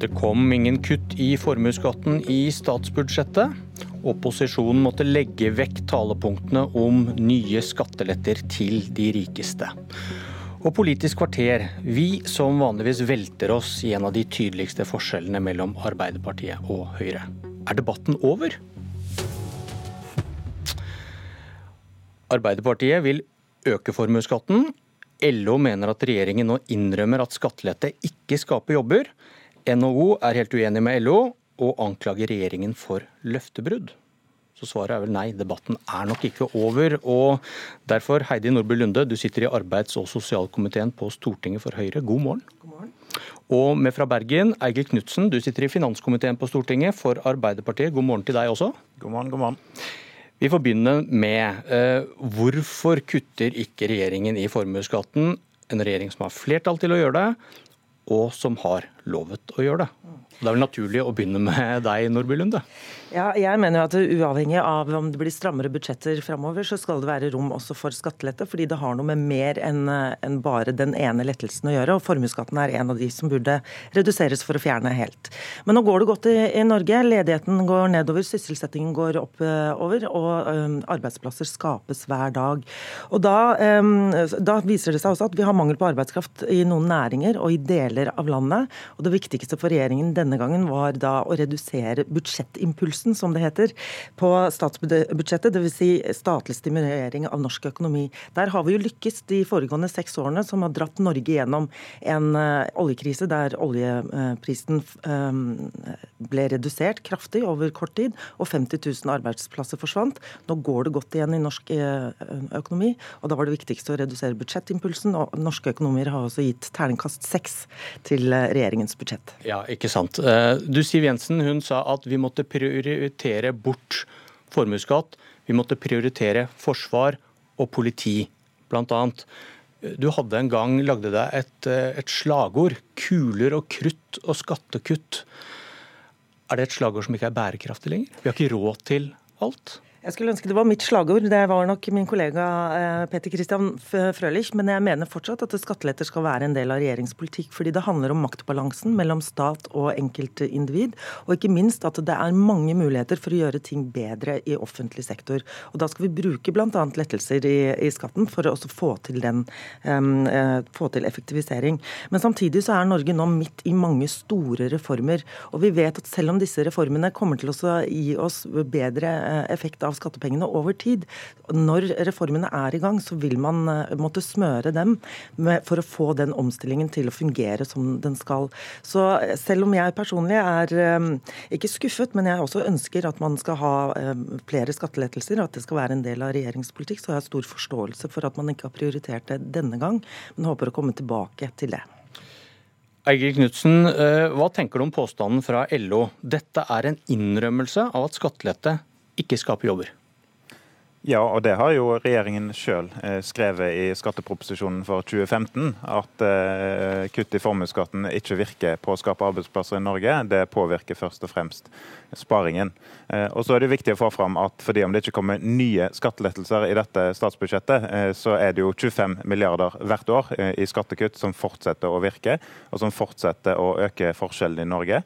Det kom ingen kutt i formuesskatten i statsbudsjettet. Opposisjonen måtte legge vekk talepunktene om nye skatteletter til de rikeste. Og Politisk kvarter, vi som vanligvis velter oss i en av de tydeligste forskjellene mellom Arbeiderpartiet og Høyre. Er debatten over? Arbeiderpartiet vil øke formuesskatten. LO mener at regjeringen nå innrømmer at skattelette ikke skaper jobber. NHO er helt uenig med LO og anklager regjeringen for løftebrudd. Så svaret er vel nei, debatten er nok ikke over. Og derfor, Heidi Nordby Lunde, du sitter i arbeids- og sosialkomiteen på Stortinget for Høyre. God morgen. God morgen. Og med fra Bergen, Eigil Knutsen, du sitter i finanskomiteen på Stortinget for Arbeiderpartiet. God morgen til deg også. God morgen, god morgen. Vi får begynne med uh, hvorfor kutter ikke regjeringen i formuesskatten? En regjering som har flertall til å gjøre det, og som har lovet å gjøre det. Det er vel naturlig å begynne med deg, Nordby Lunde? Ja, jeg mener jo at Uavhengig av om det blir strammere budsjetter framover, så skal det være rom også for skattelette. Fordi det har noe med mer enn en bare den ene lettelsen å gjøre. og Formuesskatten er en av de som burde reduseres for å fjerne helt. Men nå går det godt i, i Norge. Ledigheten går nedover, sysselsettingen går oppover, og um, arbeidsplasser skapes hver dag. Og da, um, da viser det seg også at vi har mangel på arbeidskraft i noen næringer og i deler av landet. Og det viktigste for regjeringen denne gangen var da å redusere budsjettimpulsen impulsen, som det heter, på statsbudsjettet, dvs. Si statlig stimulering av norsk økonomi. Der har vi jo lykkes de foregående seks årene, som har dratt Norge gjennom en uh, oljekrise der oljeprisen uh, ble redusert kraftig over kort tid, og 50 000 arbeidsplasser forsvant. Nå går det godt igjen i norsk uh, økonomi, og da var det viktigste å redusere budsjettimpulsen. Og norske økonomier har også gitt terningkast seks til regjeringens budsjett. Ja, ikke sant. Du Siv Jensen hun sa at vi måtte prioritere prioritere bort formuesskatt. Vi måtte prioritere forsvar og politi, bl.a. Du hadde en gang lagde deg et, et slagord. Kuler og krutt og skattekutt. Er det et slagord som ikke er bærekraftig lenger? Vi har ikke råd til alt? Jeg skulle ønske det var mitt slagord. Det var nok min kollega eh, Peter Christian Frølich. Men jeg mener fortsatt at skatteletter skal være en del av regjeringspolitikk. Fordi det handler om maktbalansen mellom stat og enkeltindivid. Og ikke minst at det er mange muligheter for å gjøre ting bedre i offentlig sektor. Og da skal vi bruke bl.a. lettelser i, i, skatten for å få til, den, um, få til effektivisering. Men samtidig så er Norge nå midt i mange store reformer. Og vi vet at selv om disse reformene kommer til å gi oss bedre effekt av av skattepengene over tid. Når reformene er i gang, så vil man eh, måtte smøre dem for å få den omstillingen til å fungere som den skal. Så eh, selv om jeg personlig er eh, ikke skuffet, men jeg også ønsker at man skal ha flere skattelettelser, at det skal være en del av regjeringspolitikk, så har jeg stor forståelse for at man ikke har prioritert det denne gang, men håper å komme tilbake til det. Eigil Knutsen, hva tenker du om påstanden fra LO? Dette er en innrømmelse av at skattelette ikke skape jobber. Ja, og det har jo regjeringen sjøl eh, skrevet i skatteproposisjonen for 2015. At eh, kutt i formuesskatten ikke virker på å skape arbeidsplasser i Norge. Det påvirker først og fremst sparingen. Eh, og så er det viktig å få fram at fordi om det ikke kommer nye skattelettelser i dette statsbudsjettet, så er det jo 25 milliarder hvert år i skattekutt som fortsetter å virke, og som fortsetter å øke forskjellene i Norge.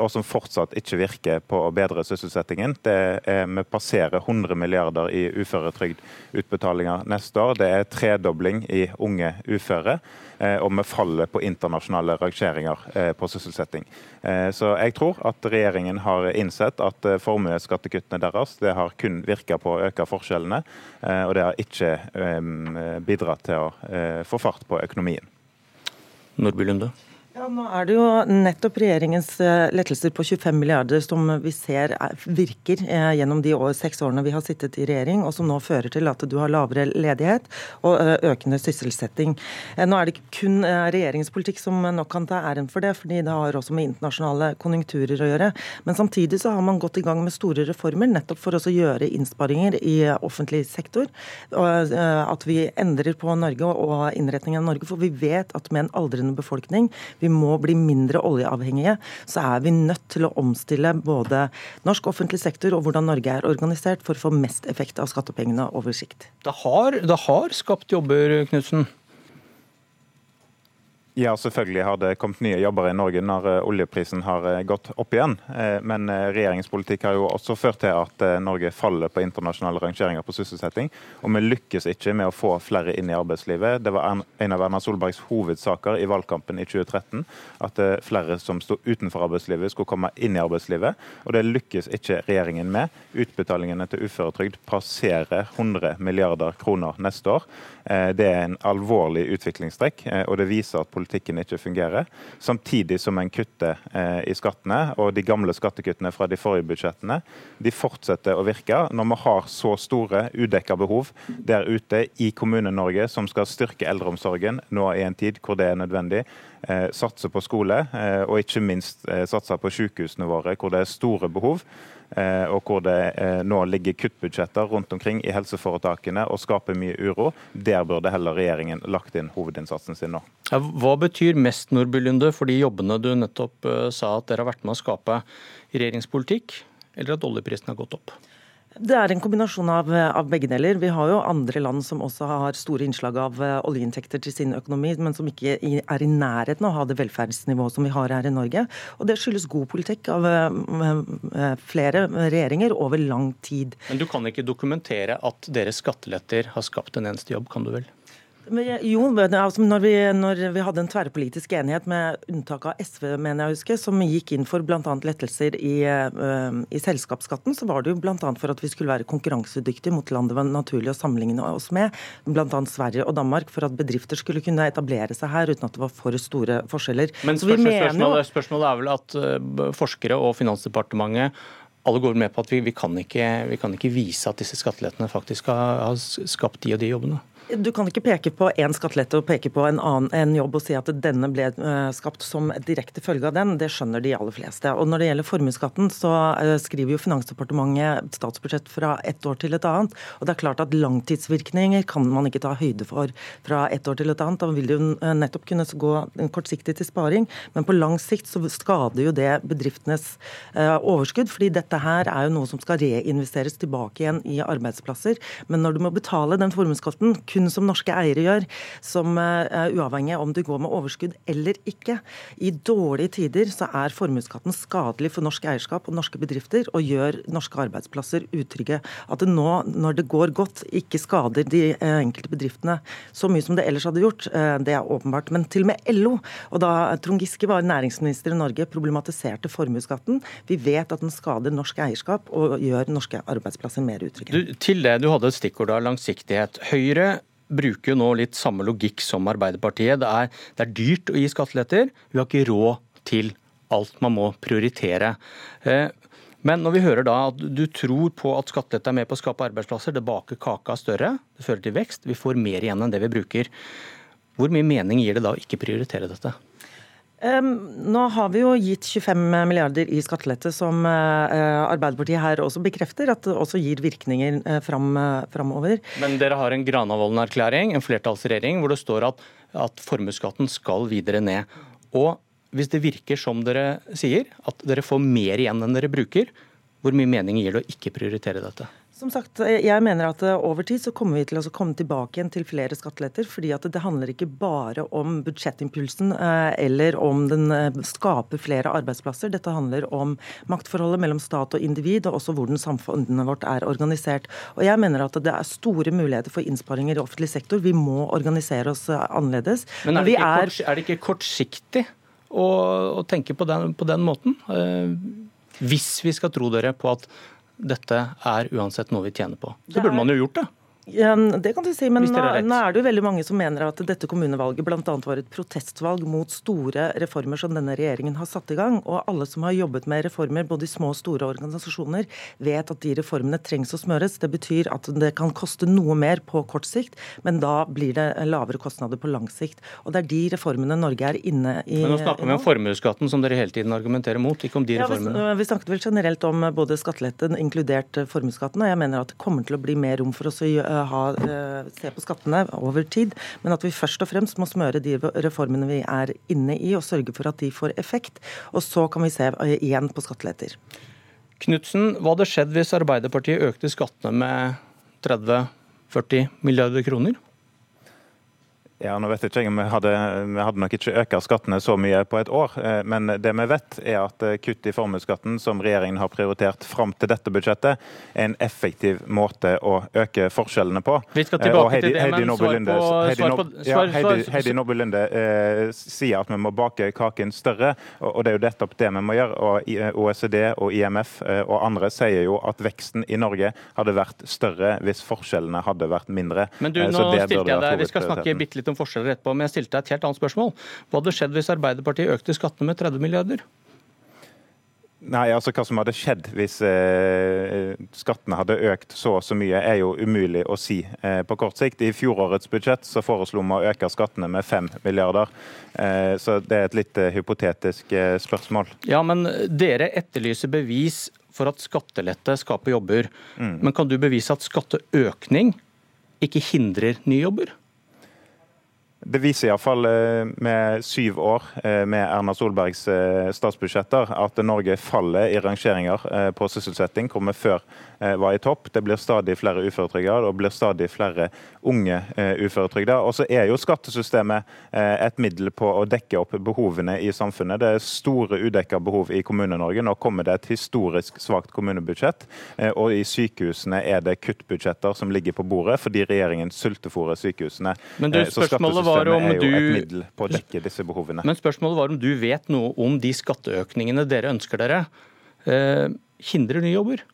Og som fortsatt ikke virker på å bedre sysselsettingen. Det er, vi passerer 100 milliarder i uføretrygdutbetalinger neste år. Det er tredobling i unge uføre. Eh, og vi faller på internasjonale rangeringer eh, på sysselsetting. Eh, så jeg tror at regjeringen har innsett at formuesskattekuttene deres det har kun virka på å øke forskjellene, og det har ikke bidratt til å få fart på økonomien. Nordby Lunde. Ja, nå er det jo nettopp regjeringens eh, lettelser på 25 milliarder som vi ser virker eh, gjennom de år, seks årene vi har sittet i regjering, og som nå fører til at du har lavere ledighet og eh, økende sysselsetting. Nå er det ikke kun regjeringspolitikk som nok kan ta æren for det, fordi det har også med internasjonale konjunkturer å gjøre. Men samtidig så har man gått i gang med store reformer nettopp for å gjøre innsparinger i offentlig sektor. Og at vi endrer på Norge og innretningen av Norge, for vi vet at med en aldrende befolkning vi vi må bli mindre oljeavhengige, så er vi nødt til å omstille både norsk offentlig sektor og hvordan Norge er organisert, for å få mest effekt av skattepengene over sikt. Det har, det har skapt jobber, Knutsen? Ja, selvfølgelig har det kommet nye jobber i Norge når eh, oljeprisen har eh, gått opp igjen. Eh, men regjeringens politikk har jo også ført til at Norge faller på internasjonale rangeringer på sysselsetting. Og vi lykkes ikke med å få flere inn i arbeidslivet. Det var en av Erna Solbergs hovedsaker i valgkampen i 2013 at flere som sto utenfor arbeidslivet, skulle komme inn i arbeidslivet. Og det lykkes ikke regjeringen med. Utbetalingene til uføretrygd passerer 100 milliarder kroner neste år. Det er en alvorlig utviklingstrekk, og det viser at politikken ikke fungerer. Samtidig som en kutter eh, i skattene. Og de gamle skattekuttene fra de forrige budsjettene de fortsetter å virke når vi har så store udekka behov der ute i Kommune-Norge som skal styrke eldreomsorgen nå i en tid hvor det er nødvendig. Eh, satse på skole, eh, og ikke minst eh, satse på sykehusene våre hvor det er store behov. Eh, og hvor det nå ligger kuttbudsjetter rundt omkring i helseforetakene og skaper mye uro. Der burde heller regjeringen lagt inn hovedinnsatsen sin nå. Hva betyr mest Nordby Lunde, for de jobbene du nettopp sa at dere har vært med å skape i regjeringspolitikk, eller at oljeprisen har gått opp? Det er en kombinasjon av, av, begge deler. Vi har jo andre land som også har store innslag av uh, oljeinntekter til sin økonomi, men som ikke er i nærheten av å ha det velferdsnivået som vi har her i Norge. Og det skyldes god politikk av uh, flere regjeringer over lang tid. Men du kan ikke dokumentere at deres skatteletter har skapt en eneste jobb, kan du vel? Jo, altså når, vi, når, vi, hadde en tverrpolitisk enighet med unntak av SV, mener jeg å huske, som gikk inn for bl.a. lettelser i, uh, i, selskapsskatten, så var det jo bl.a. for at vi skulle være konkurransedyktige mot land det var naturlig å sammenligne oss med, bl.a. Sverige og Danmark, for at bedrifter skulle kunne etablere seg her uten at det var for store forskjeller. Men spørsmålet, spørsmålet, spørsmålet er vel at uh, forskere og Finansdepartementet alle går med på at vi, vi, kan ikke, vi, kan ikke, vise at disse skattelettene faktisk har, har skapt de og de jobbene. Du kan ikke peke på én skattelette og peke på en annen en jobb og si at denne ble eh, skapt som direkte følge av den. Det skjønner de aller fleste. Og Når det gjelder formuesskatten, så eh, skriver jo Finansdepartementet statsbudsjett fra ett år til et annet. Og det er klart at langtidsvirkninger kan man ikke ta høyde for fra ett år til et annet. Da vil det jo eh, nettopp kunne gå kortsiktig til sparing, men på lang sikt så skader jo det bedriftenes overskudd. fordi dette her er jo noe som skal reinvesteres tilbake igjen i arbeidsplasser. Men når du må betale den formuesskatten kun som norske eiere gjør, som eh, uavhengig om du går med overskudd eller ikke. I dårlige tider så er formuesskatten skadelig for norsk eierskap og norske bedrifter, og gjør norske arbeidsplasser utrygge. At det nå, når det går godt, ikke skader de uh, enkelte bedriftene så mye som det ellers hadde gjort, uh, det er åpenbart. Men til og med LO, og da Trond Giske var næringsminister i Norge, problematiserte formuesskatten. Vi vet at den skader norsk eierskap og gjør norske arbeidsplasser mer utrygge. Du, til det, du hadde et stikkord av langsiktighet. Høyre bruker jo nå litt samme logikk som Arbeiderpartiet. Det er, det er dyrt å gi skatteletter. Vi har ikke råd til alt man må prioritere. Eh, men når vi hører da at du tror på at skattelette er med på å skape arbeidsplasser, det baker kaka større, det fører til vekst, vi får mer igjen enn det vi bruker. Hvor mye mening gir det da å ikke prioritere dette? Nå har vi jo gitt 25 milliarder i skattelette, som eh, Arbeiderpartiet her også bekrefter at det også gir virkninger eh, fram, eh, framover. Men dere har en Granavolden-erklæring, en flertallsregjering, hvor det står at, at formuesskatten skal videre ned. Og hvis det virker som dere sier, at dere får mer igjen enn dere bruker, hvor mye mening gir det å ikke prioritere dette? Som sagt, jeg mener at eh, over tid så kommer vi til å komme tilbake igjen til flere skatteletter. fordi at det handler ikke bare om budsjettimpulsen eh, eller om den eh, skaper flere arbeidsplasser. Dette handler om maktforholdet mellom stat og individ, og også hvordan samfunnet vårt er organisert. Og jeg mener at det er store muligheter for innsparinger i offentlig sektor. Vi må organisere oss annerledes. Men er det, ikke, er... Kort, er det ikke kortsiktig å, å tenke på den, på den måten? Hvis vi skal tro dere på at dette er uansett noe vi tjener på. Så burde man jo gjort det. Ja, det kan du si, men nå, er det jo veldig mange som mener at dette kommunevalget bl.a. var et protestvalg mot store reformer som denne regjeringen har satt i gang. Og alle som har jobbet med reformer, både i små og store organisasjoner, vet at de reformene trengs å smøres. Det betyr at det kan koste noe mer på kort sikt, men da blir det lavere kostnader på lang sikt. Og det er de reformene Norge er inne i. Men nå snakker vi om formuesskatten, som dere hele tiden argumenterer mot, ikke om de ja, reformene. Vi, vi snakket vel generelt om både skatteletten, inkludert formuesskatten, og jeg mener at det kommer til å bli mer rom for oss å gjøre ha, eh, se på skattene over tid, men at vi først og fremst må smøre de reformene vi er inne i, og sørge for at de får effekt. Og så kan vi se eh, igjen på skatteletter. Knutsen, hva hadde skjedd hvis Arbeiderpartiet økte skattene med 30-40 milliarder kroner? Ja, nå vet jeg ikke, Vi hadde, vi hadde nok ikke økt skattene så mye på et år. Eh, men det vi vet er at eh, kutt i formuesskatten, som regjeringen har prioritert fram til dette budsjettet, er en effektiv måte å øke forskjellene på. Vi skal eh, tilbake Heidi, til det, men svar på, Heidi, Nordby Lunde eh, sier at vi må bake kaken større, og, og det er jo nettopp det vi må gjøre. og OECD og IMF og andre sier jo at veksten i Norge hadde vært større hvis forskjellene hadde vært mindre. Men du, nå stilte jeg deg, Vi skal snakke bitte litt litt om forskjeller etterpå, men jeg stilte deg et helt annet spørsmål. Hva hadde skjedd hvis Arbeiderpartiet økte skattene med 30 milliarder? Nei, altså Hva som hadde skjedd hvis eh, skattene hadde økt så og så mye, er jo umulig å si eh, på kort sikt. I fjorårets budsjett så foreslo vi å øke skattene med 5 milliarder. Eh, så det er et litt eh, hypotetisk eh, spørsmål. Ja, men dere etterlyser bevis for at skattelette skaper jobber. Mm. Men kan du bevise at skatteøkning ikke hindrer nye jobber? Det viser iallfall eh, med syv år eh, med Erna Solbergs eh, statsbudsjetter at Norge faller i rangeringer på sysselsetting, kommer før var i topp. Det blir stadig flere uføretrygda og blir stadig flere unge uføretrygda. Og så er jo skattesystemet et middel på å dekke opp behovene i samfunnet. Det er store udekka behov i Kommune-Norge. Nå kommer det et historisk svakt kommunebudsjett. Og i sykehusene er det kuttbudsjetter som ligger på bordet fordi regjeringen sultefòrer sykehusene. Men du, så skattesystemet var om du Men spørsmålet var om du vet noe om de skatteøkningene dere ønsker dere. Eh, hindrer nye jobber?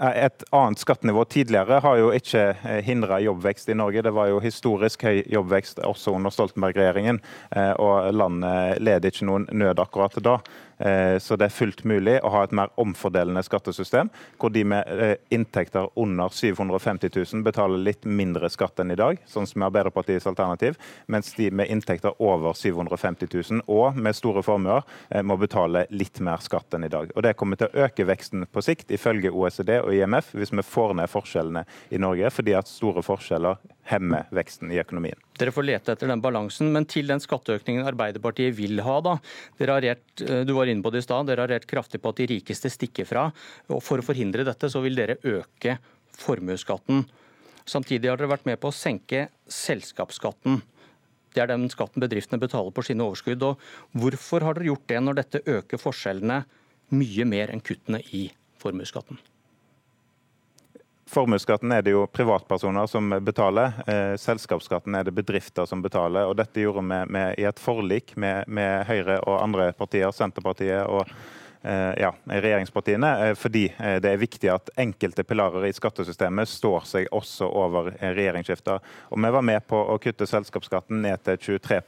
Et annet skattenivå tidligere har jo ikke eh, hindra jobbvekst i Norge. Det var jo historisk høy jobbvekst også under Stoltenberg-regjeringen, eh, og landet led ikke noen nød akkurat da. Eh, så det er fullt mulig å ha et mer omfordelende skattesystem, hvor de med eh, inntekter under 750 000 betaler litt mindre skatt enn i dag, sånn som Arbeiderpartiets alternativ, mens de med inntekter over 750 000 og med store formuer eh, må betale litt mer skatt enn i dag. Og Det kommer til å øke veksten på sikt, ifølge OECD og IMF, hvis vi får ned forskjellene i Norge, fordi at store forskjeller hemmer veksten i økonomien. Dere får lete etter den balansen, men til den skatteøkningen Arbeiderpartiet vil ha. da. Dere har rett, du var inne på det i stad, dere har rett kraftig på at de rikeste stikker fra. og For å forhindre dette så vil dere øke formuesskatten. Samtidig har dere vært med på å senke selskapsskatten. Det er den skatten bedriftene betaler på sine overskudd. og Hvorfor har dere gjort det når dette øker forskjellene mye mer enn kuttene i formuesskatten? Formuesskatten er det jo privatpersoner som betaler. Eh, selskapsskatten er det bedrifter som betaler. og Dette gjorde vi i et forlik med, med Høyre og andre partier, Senterpartiet og ja, regjeringspartiene, eh, fordi eh, det er viktig at enkelte pilarer i skattesystemet står seg også over regjeringsskifter. Og Vi var med på å kutte selskapsskatten ned til 23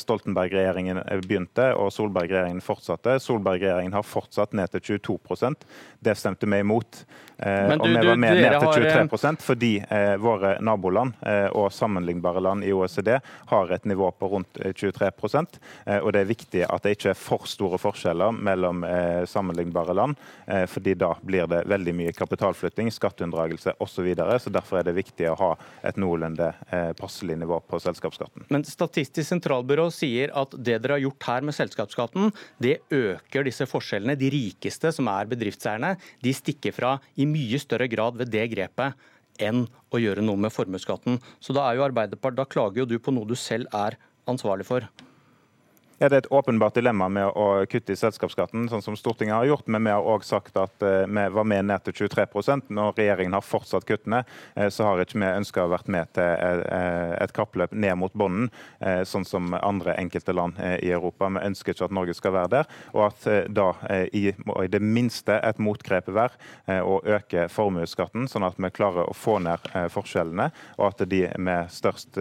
Stoltenberg-regjeringen begynte, og Solberg-regjeringen fortsatte. Solberg-regjeringen har fortsatt ned til 22% Det stemte vi imot. Du, og vi var med ned til 23 fordi eh, våre naboland eh, og sammenlignbare land i OECD har et nivå på rundt 23 eh, og Det er viktig at det ikke er for store forskjeller mellom mellom eh, sammenlignbare land. Eh, fordi da blir det veldig mye kapitalflytting, skatteunndragelse osv. Så videre, så derfor er det viktig å ha et noenlunde eh, passelig nivå på selskapsskatten. Men Statistisk sentralbyrå sier at det dere har gjort her med selskapsskatten, det øker disse forskjellene. De rikeste, som er bedriftseierne, de stikker fra i mye større grad ved det grepet enn å gjøre noe med formuesskatten. Så da er jo Arbeiderpartiet, da klager jo du på noe du selv er ansvarlig for. Ja, Det er et åpenbart dilemma med å kutte i selskapsskatten, sånn som Stortinget har gjort. Men vi har òg sagt at uh, vi var med ned til 23 Når regjeringen har fortsatt kuttene, uh, så har ikke vi ønska å vært med til uh, et kappløp ned mot bunnen, sånn som andre enkelte land i Europa. Vi ønsker ikke at Norge skal være der. Og at da i, det minste et motgrep hver å øke formuesskatten, sånn at vi klarer å få ned forskjellene, og at de med størst,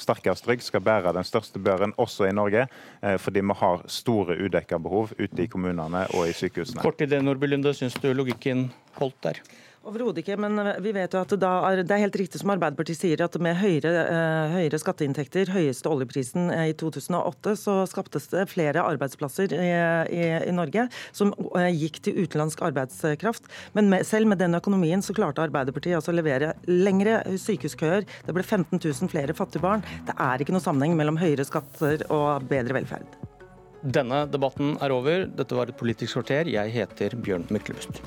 sterkest rygg skal bære den største børen også i Norge. Eh, fordi vi har store udekka behov ute i kommunene og i sykehusene. Kort i det, Nordby Lunde. Syns du logikken holdt der? Overhodet ikke, men vi vet jo at er, det er helt riktig som Arbeiderpartiet sier, at med høyere, uh, høyere skatteinntekter, høyeste oljeprisen i 2008, så skaptes det flere arbeidsplasser i, i, i Norge som gikk til utenlandsk arbeidskraft. Men med, selv med den økonomien så klarte Arbeiderpartiet altså å levere lengre sykehuskøer. Det ble 15 000 flere fattige barn. Det er ikke noe sammenheng mellom høyere skatter og bedre velferd. Denne debatten er over. Dette var et Politisk kvarter. Jeg heter Bjørn Myklebust.